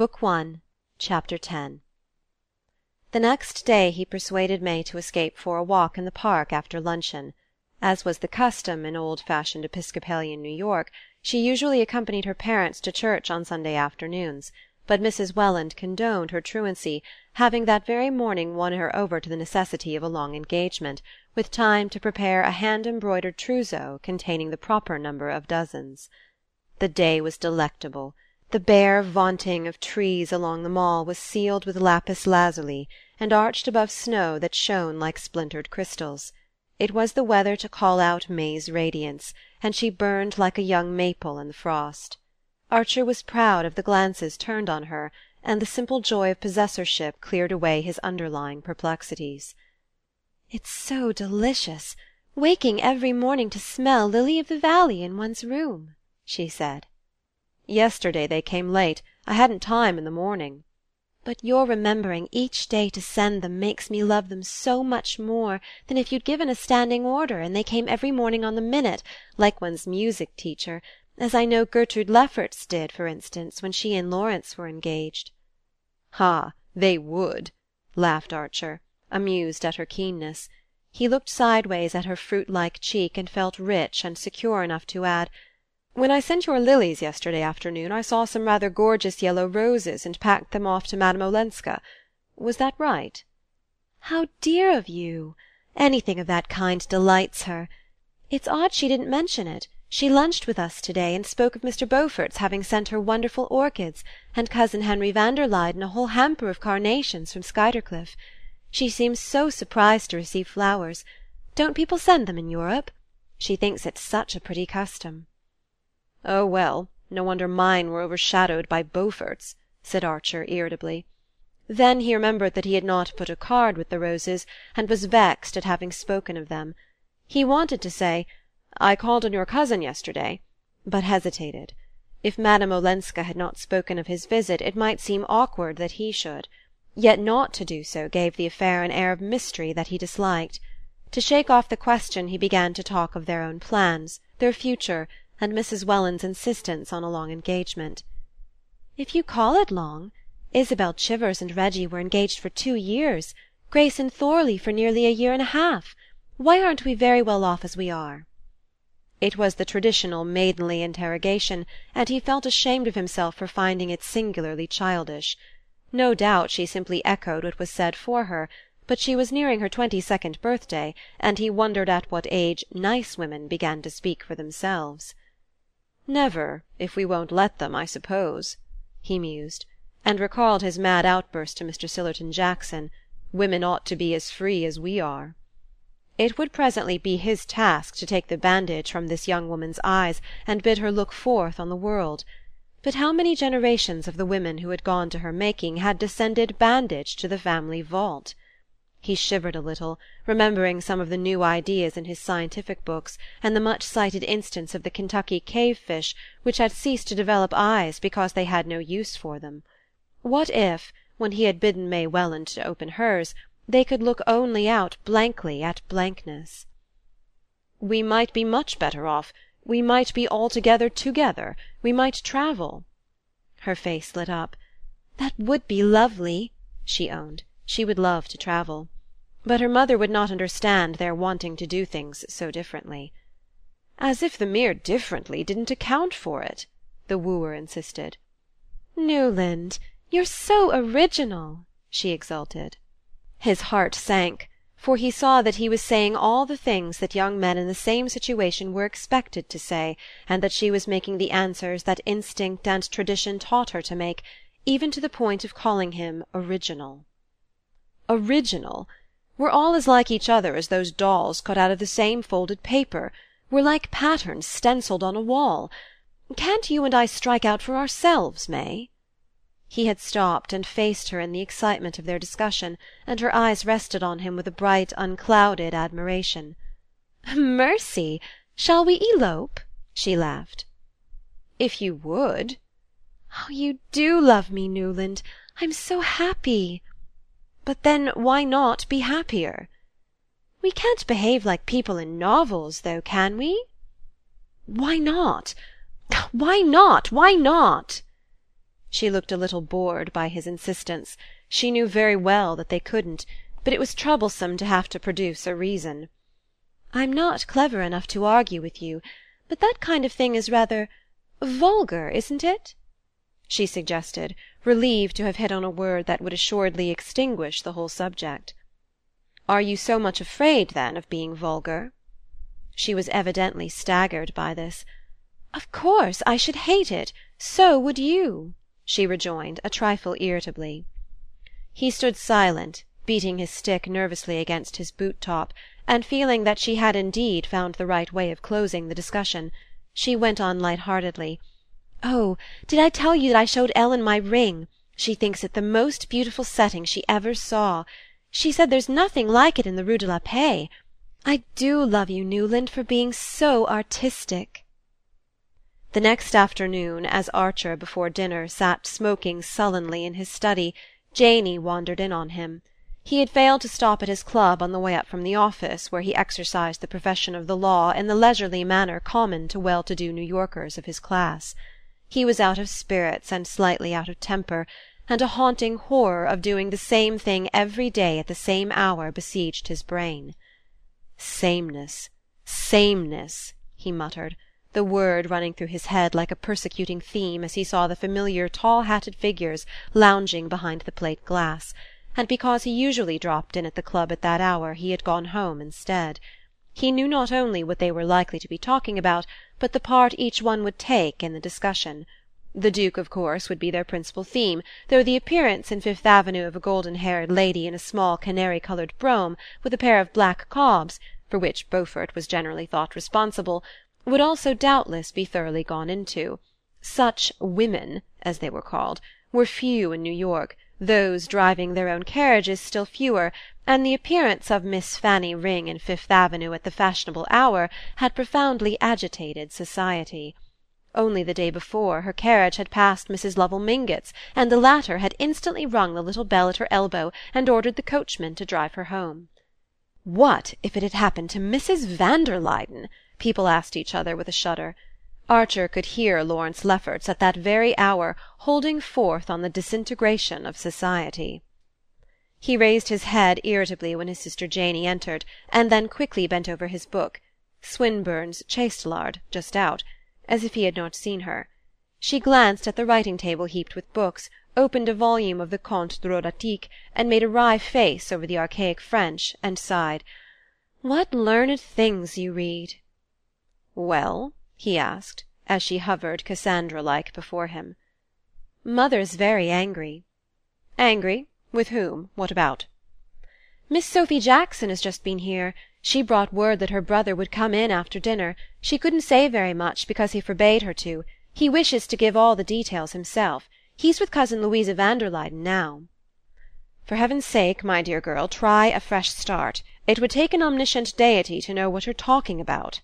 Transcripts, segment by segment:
Book One, Chapter 10 The next day he persuaded May to escape for a walk in the Park after luncheon. As was the custom in old fashioned Episcopalian New York, she usually accompanied her parents to church on Sunday afternoons; but Mrs. Welland condoned her truancy, having that very morning won her over to the necessity of a long engagement, with time to prepare a hand embroidered trousseau containing the proper number of dozens. The day was delectable. The bare vaunting of trees along the Mall was sealed with lapis lazuli, and arched above snow that shone like splintered crystals. It was the weather to call out May's radiance, and she burned like a young maple in the frost. Archer was proud of the glances turned on her, and the simple joy of possessorship cleared away his underlying perplexities. "It's so delicious waking every morning to smell lily of the valley in one's room," she said. Yesterday they came late. I hadn't time in the morning." "But your remembering each day to send them makes me love them so much more than if you'd given a standing order and they came every morning on the minute, like one's music teacher, as I know Gertrude Lefferts did, for instance, when she and Lawrence were engaged." "Ah, they would!" laughed Archer, amused at her keenness. He looked sideways at her fruit like cheek and felt rich and secure enough to add. When I sent your lilies yesterday afternoon I saw some rather gorgeous yellow roses and packed them off to Madame Olenska. Was that right?" "How dear of you! Anything of that kind delights her. It's odd she didn't mention it. She lunched with us to day, and spoke of Mr. Beaufort's having sent her wonderful orchids, and Cousin Henry van der Luyden a whole hamper of carnations from Skuytercliff. She seems so surprised to receive flowers. Don't people send them in Europe? She thinks it's such a pretty custom." "Oh well, no wonder mine were overshadowed by Beaufort's," said Archer irritably. Then he remembered that he had not put a card with the roses, and was vexed at having spoken of them. He wanted to say "I called on your cousin yesterday," but hesitated. If Madame Olenska had not spoken of his visit it might seem awkward that he should; yet not to do so gave the affair an air of mystery that he disliked. To shake off the question he began to talk of their own plans, their future and Mrs. Welland's insistence on a long engagement. "If you call it long. Isabel Chivers and Reggie were engaged for two years, Grace and Thorley for nearly a year and a half. Why aren't we very well off as we are?" It was the traditional maidenly interrogation, and he felt ashamed of himself for finding it singularly childish. No doubt she simply echoed what was said for her, but she was nearing her twenty second birthday, and he wondered at what age nice women began to speak for themselves. "Never, if we won't let them, I suppose," he mused, and recalled his mad outburst to Mr. Sillerton Jackson: "Women ought to be as free as we are." It would presently be his task to take the bandage from this young woman's eyes and bid her look forth on the world; but how many generations of the women who had gone to her making had descended bandaged to the family vault? He shivered a little, remembering some of the new ideas in his scientific books, and the much cited instance of the Kentucky cave fish which had ceased to develop eyes because they had no use for them. What if, when he had bidden May Welland to open hers, they could look only out blankly at blankness? "We might be much better off. We might be altogether together. We might travel." Her face lit up. "That would be lovely," she owned. She would love to travel. But her mother would not understand their wanting to do things so differently. "As if the mere differently didn't account for it!" the wooer insisted. "Newland, you're so original!" she exulted. His heart sank, for he saw that he was saying all the things that young men in the same situation were expected to say, and that she was making the answers that instinct and tradition taught her to make, even to the point of calling him original. Original! We're all as like each other as those dolls cut out of the same folded paper. We're like patterns stencilled on a wall. Can't you and I strike out for ourselves, May?" He had stopped and faced her in the excitement of their discussion, and her eyes rested on him with a bright unclouded admiration. "Mercy! Shall we elope?" she laughed. "If you would." "Oh, you do love me, Newland! I'm so happy!" But then why not be happier?" "We can't behave like people in novels, though, can we?" "Why not? Why not? Why not?" She looked a little bored by his insistence; she knew very well that they couldn't, but it was troublesome to have to produce a reason. "I'm not clever enough to argue with you, but that kind of thing is rather vulgar, isn't it?" She suggested, relieved to have hit on a word that would assuredly extinguish the whole subject. "Are you so much afraid, then, of being vulgar?" She was evidently staggered by this. "Of course I should hate it; so would you," she rejoined, a trifle irritably. He stood silent, beating his stick nervously against his boot top, and feeling that she had indeed found the right way of closing the discussion. She went on light heartedly: "Oh, did I tell you that I showed Ellen my ring? She thinks it the most beautiful setting she ever saw. She said there's nothing like it in the rue de la Paix. I do love you, Newland, for being so artistic." The next afternoon, as Archer, before dinner, sat smoking sullenly in his study, Janey wandered in on him. He had failed to stop at his club on the way up from the office, where he exercised the profession of the law in the leisurely manner common to well to do New Yorkers of his class. He was out of spirits and slightly out of temper, and a haunting horror of doing the same thing every day at the same hour besieged his brain. "Sameness, sameness," he muttered the word running through his head like a persecuting theme as he saw the familiar tall hatted figures lounging behind the plate glass; and because he usually dropped in at the club at that hour he had gone home instead. He knew not only what they were likely to be talking about, but the part each one would take in the discussion. The Duke, of course, would be their principal theme, though the appearance in Fifth Avenue of a golden haired lady in a small canary coloured brougham, with a pair of black cobs, for which Beaufort was generally thought responsible would also doubtless be thoroughly gone into. Such "women," as they were called, were few in New York, those driving their own carriages still fewer, and the appearance of Miss Fanny Ring in Fifth Avenue at the fashionable hour had profoundly agitated society. Only the day before her carriage had passed Mrs. Lovell Mingott's, and the latter had instantly rung the little bell at her elbow and ordered the coachman to drive her home. What if it had happened to Mrs. van der Luyden? people asked each other with a shudder. Archer could hear Lawrence Lefferts at that very hour holding forth on the disintegration of society. He raised his head irritably when his sister Janey entered, and then quickly bent over his book Swinburne's Chastelard, just out as if he had not seen her. She glanced at the writing table heaped with books, opened a volume of the Contes Drolatiques, and made a wry face over the archaic French, and sighed. "What learned things you read!" "Well?" He asked, as she hovered Cassandra like before him. "Mother's very angry." "Angry? With whom? What about?" "Miss Sophy Jackson has just been here. She brought word that her brother would come in after dinner. She couldn't say very much, because he forbade her to. He wishes to give all the details himself. He's with Cousin Louisa van der Luyden now." "For heaven's sake, my dear girl, try a fresh start. It would take an omniscient deity to know what you're talking about."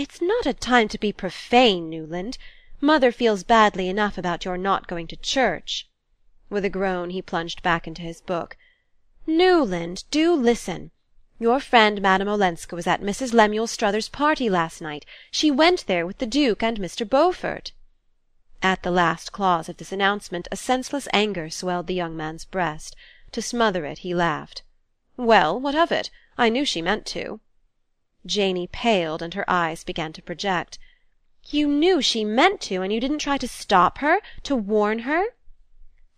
"It's not a time to be profane, Newland. Mother feels badly enough about your not going to church." With a groan he plunged back into his book. "Newland, do listen. Your friend Madame Olenska was at Mrs. Lemuel Struthers's party last night. She went there with the Duke and Mr. Beaufort." At the last clause of this announcement a senseless anger swelled the young man's breast. To smother it he laughed. "Well, what of it? I knew she meant to." Janey paled and her eyes began to project. "You knew she meant to, and you didn't try to stop her to warn her?"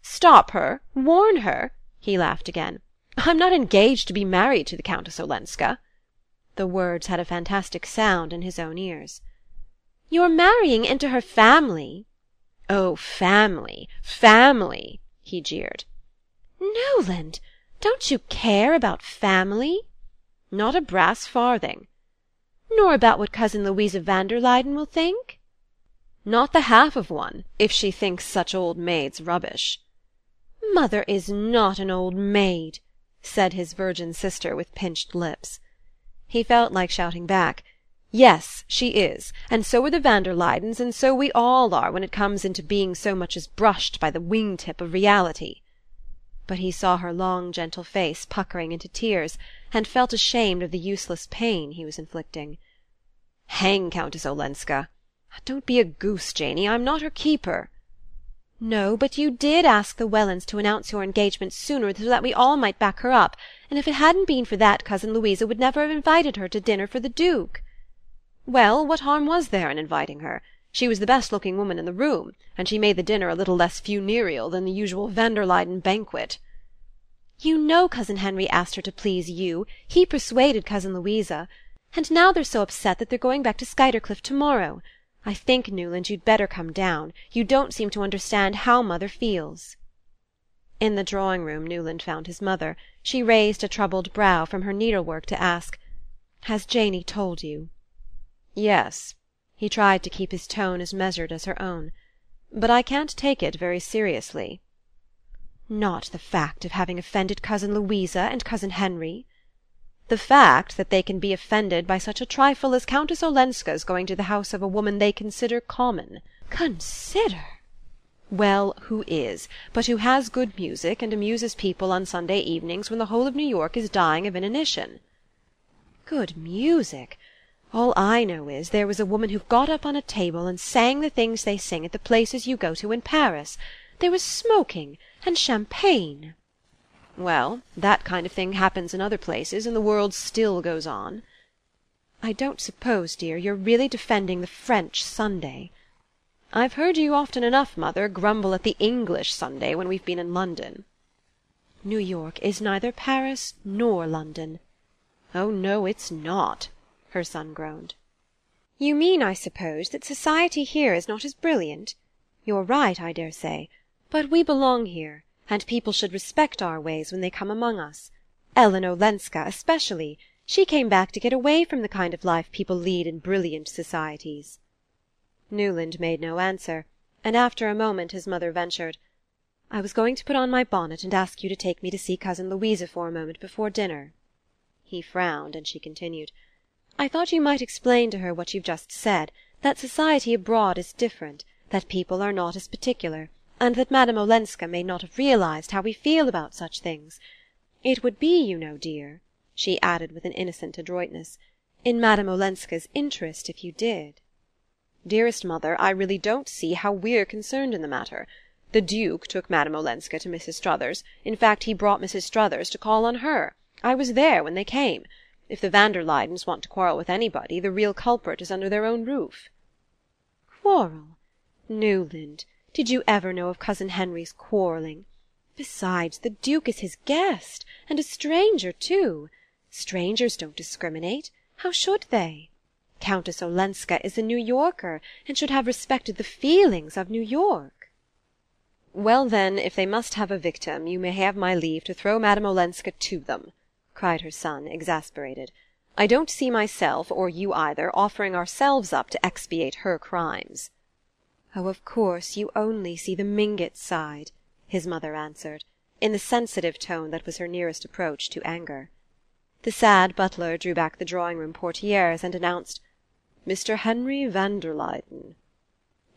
"Stop her? Warn her?" he laughed again. "I'm not engaged to be married to the Countess Olenska." The words had a fantastic sound in his own ears. "You're marrying into her family." "Oh, family, family!" he jeered. "Newland! Don't you care about family?" "Not a brass farthing." "Nor about what Cousin Louisa van der Luyden will think?" "Not the half of one, if she thinks such old maids rubbish." "Mother is not an old maid," said his virgin sister with pinched lips. He felt like shouting back: "Yes, she is, and so are the van der Luydens, and so we all are when it comes into being so much as brushed by the wing tip of reality." But he saw her long gentle face puckering into tears and felt ashamed of the useless pain he was inflicting. "Hang Countess Olenska! Don't be a goose, Janey. I'm not her keeper." No, but you did ask the Wellands to announce your engagement sooner so that we all might back her up, and if it hadn't been for that cousin Louisa would never have invited her to dinner for the Duke." "Well, what harm was there in inviting her? She was the best looking woman in the room, and she made the dinner a little less funereal than the usual van der Luyden banquet." "You know cousin Henry asked her to please you. He persuaded cousin Louisa. And now they're so upset that they're going back to Skuytercliff to morrow. I think, Newland, you'd better come down. You don't seem to understand how mother feels." In the drawing room Newland found his mother. She raised a troubled brow from her needlework to ask: "Has Janey told you?" "Yes." He tried to keep his tone as measured as her own. "But I can't take it very seriously." "Not the fact of having offended cousin Louisa and cousin Henry?" the fact that they can be offended by such a trifle as Countess Olenska's going to the house of a woman they consider common. Consider! Well, who is, but who has good music and amuses people on Sunday evenings when the whole of New York is dying of inanition. Good music! All I know is there was a woman who got up on a table and sang the things they sing at the places you go to in Paris. There was smoking and champagne. Well, that kind of thing happens in other places, and the world still goes on." "I don't suppose, dear, you're really defending the French Sunday." "I've heard you often enough, mother, grumble at the English Sunday when we've been in London." "New York is neither Paris nor London." "Oh no, it's not," her son groaned. "You mean, I suppose, that society here is not as brilliant? You're right, I dare say. But we belong here and people should respect our ways when they come among us. Ellen Olenska especially. She came back to get away from the kind of life people lead in brilliant societies." Newland made no answer, and after a moment his mother ventured: "I was going to put on my bonnet and ask you to take me to see cousin Louisa for a moment before dinner." He frowned, and she continued: "I thought you might explain to her what you've just said, that society abroad is different, that people are not as particular and that Madame Olenska may not have realized how we feel about such things. It would be, you know, dear," she added with an innocent adroitness, "in Madame Olenska's interest if you did." "Dearest mother, I really don't see how we're concerned in the matter. The Duke took Madame Olenska to Mrs. Struthers; in fact he brought Mrs. Struthers to call on her. I was there when they came. If the van der Luydens want to quarrel with anybody, the real culprit is under their own roof." "Quarrel? Newland! Did you ever know of cousin Henry's quarrelling? Besides, the Duke is his guest, and a stranger too. Strangers don't discriminate. How should they? Countess Olenska is a New Yorker, and should have respected the feelings of New York." "Well, then, if they must have a victim, you may have my leave to throw Madame Olenska to them," cried her son, exasperated. "I don't see myself, or you either, offering ourselves up to expiate her crimes. "Oh, of course, you only see the Mingott side," his mother answered, in the sensitive tone that was her nearest approach to anger. The sad butler drew back the drawing room portieres and announced: "Mr. Henry van der Luyden."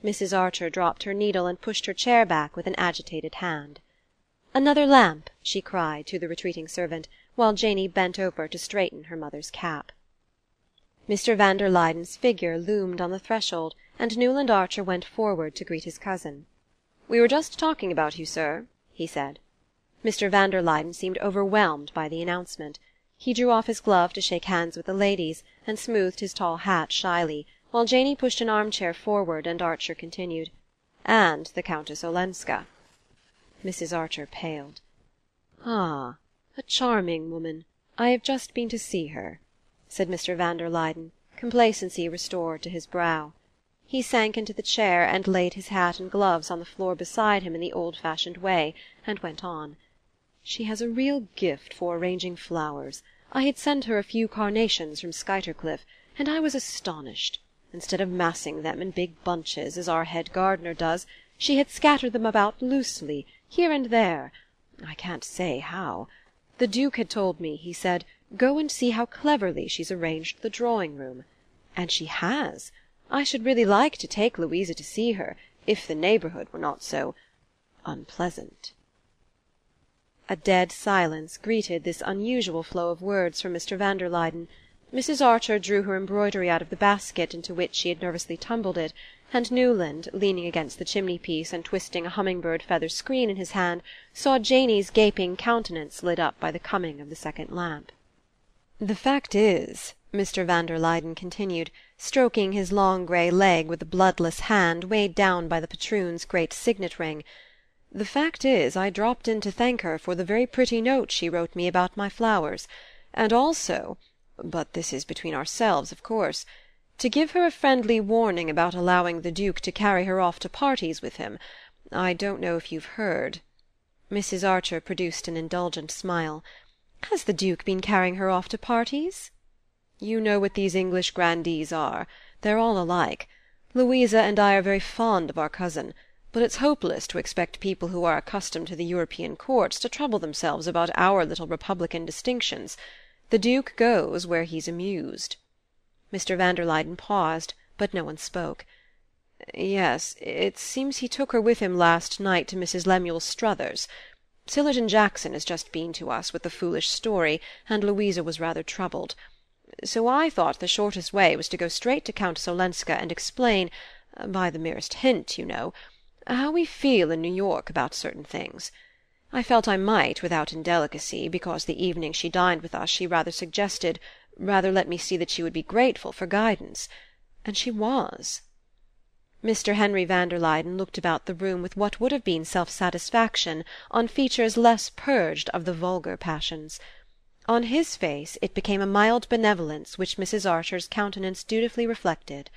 Mrs. Archer dropped her needle and pushed her chair back with an agitated hand. "Another lamp!" she cried to the retreating servant, while Janey bent over to straighten her mother's cap. Mr. van der Luyden's figure loomed on the threshold and Newland Archer went forward to greet his cousin. "We were just talking about you, sir," he said. Mr. van der Luyden seemed overwhelmed by the announcement. He drew off his glove to shake hands with the ladies, and smoothed his tall hat shyly, while Janey pushed an armchair forward and Archer continued: "And the Countess Olenska." Mrs. Archer paled. "Ah, a charming woman. I have just been to see her," said Mr. van der Luyden, complacency restored to his brow. He sank into the chair and laid his hat and gloves on the floor beside him in the old fashioned way, and went on: "She has a real gift for arranging flowers. I had sent her a few carnations from Skuytercliff, and I was astonished. Instead of massing them in big bunches, as our head gardener does, she had scattered them about loosely, here and there I can't say how. The Duke had told me, he said, 'Go and see how cleverly she's arranged the drawing room.' And she has. I should really like to take Louisa to see her, if the neighbourhood were not so unpleasant." A dead silence greeted this unusual flow of words from Mr. van der Luyden. Mrs. Archer drew her embroidery out of the basket into which she had nervously tumbled it, and Newland, leaning against the chimney-piece and twisting a humming-bird feather screen in his hand, saw Janey's gaping countenance lit up by the coming of the second lamp. "The fact is," Mr. van der Luyden continued, stroking his long grey leg with a bloodless hand weighed down by the patroon's great signet ring, "the fact is, I dropped in to thank her for the very pretty note she wrote me about my flowers, and also but this is between ourselves, of course to give her a friendly warning about allowing the Duke to carry her off to parties with him. I don't know if you've heard " Mrs. Archer produced an indulgent smile. "Has the Duke been carrying her off to parties?" "You know what these English grandees are. They're all alike. Louisa and I are very fond of our cousin, but it's hopeless to expect people who are accustomed to the European courts to trouble themselves about our little republican distinctions. The Duke goes where he's amused." Mr. van der Luyden paused, but no one spoke. "Yes, it seems he took her with him last night to Mrs. Lemuel Struthers's. Sillerton Jackson has just been to us with the foolish story, and Louisa was rather troubled so I thought the shortest way was to go straight to Countess Olenska and explain by the merest hint, you know how we feel in New York about certain things. I felt I might without indelicacy, because the evening she dined with us she rather suggested, rather let me see that she would be grateful for guidance. And she was." Mr. Henry van der Luyden looked about the room with what would have been self satisfaction on features less purged of the vulgar passions. On his face it became a mild benevolence which Mrs. Archer's countenance dutifully reflected.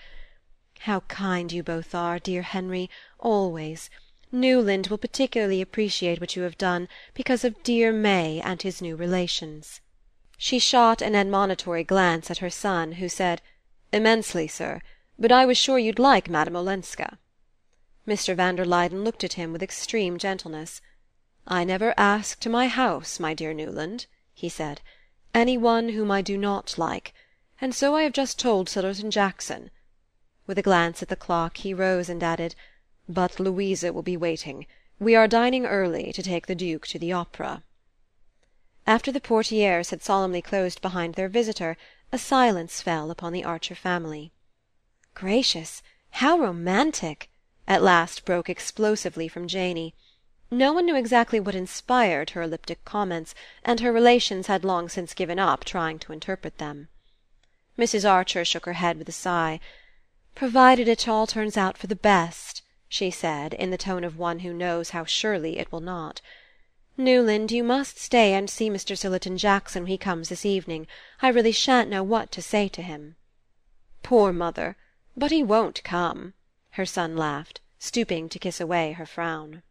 "How kind you both are, dear Henry, always! Newland will particularly appreciate what you have done, because of dear May and his new relations." She shot an admonitory glance at her son, who said: "Immensely, sir. But I was sure you'd like Madame Olenska." Mr. van der Luyden looked at him with extreme gentleness. "I never ask to my house, my dear Newland he said, "any one whom I do not like, and so I have just told Sillerton Jackson." With a glance at the clock he rose and added: "But Louisa will be waiting. We are dining early, to take the Duke to the opera." After the portieres had solemnly closed behind their visitor a silence fell upon the Archer family. "Gracious, how romantic!" at last broke explosively from Janey. No one knew exactly what inspired her elliptic comments, and her relations had long since given up trying to interpret them. Mrs. Archer shook her head with a sigh. "Provided it all turns out for the best," she said, in the tone of one who knows how surely it will not. "Newland, you must stay and see Mr. Sillerton Jackson when he comes this evening. I really shan't know what to say to him." "Poor mother! But he won't come," her son laughed, stooping to kiss away her frown.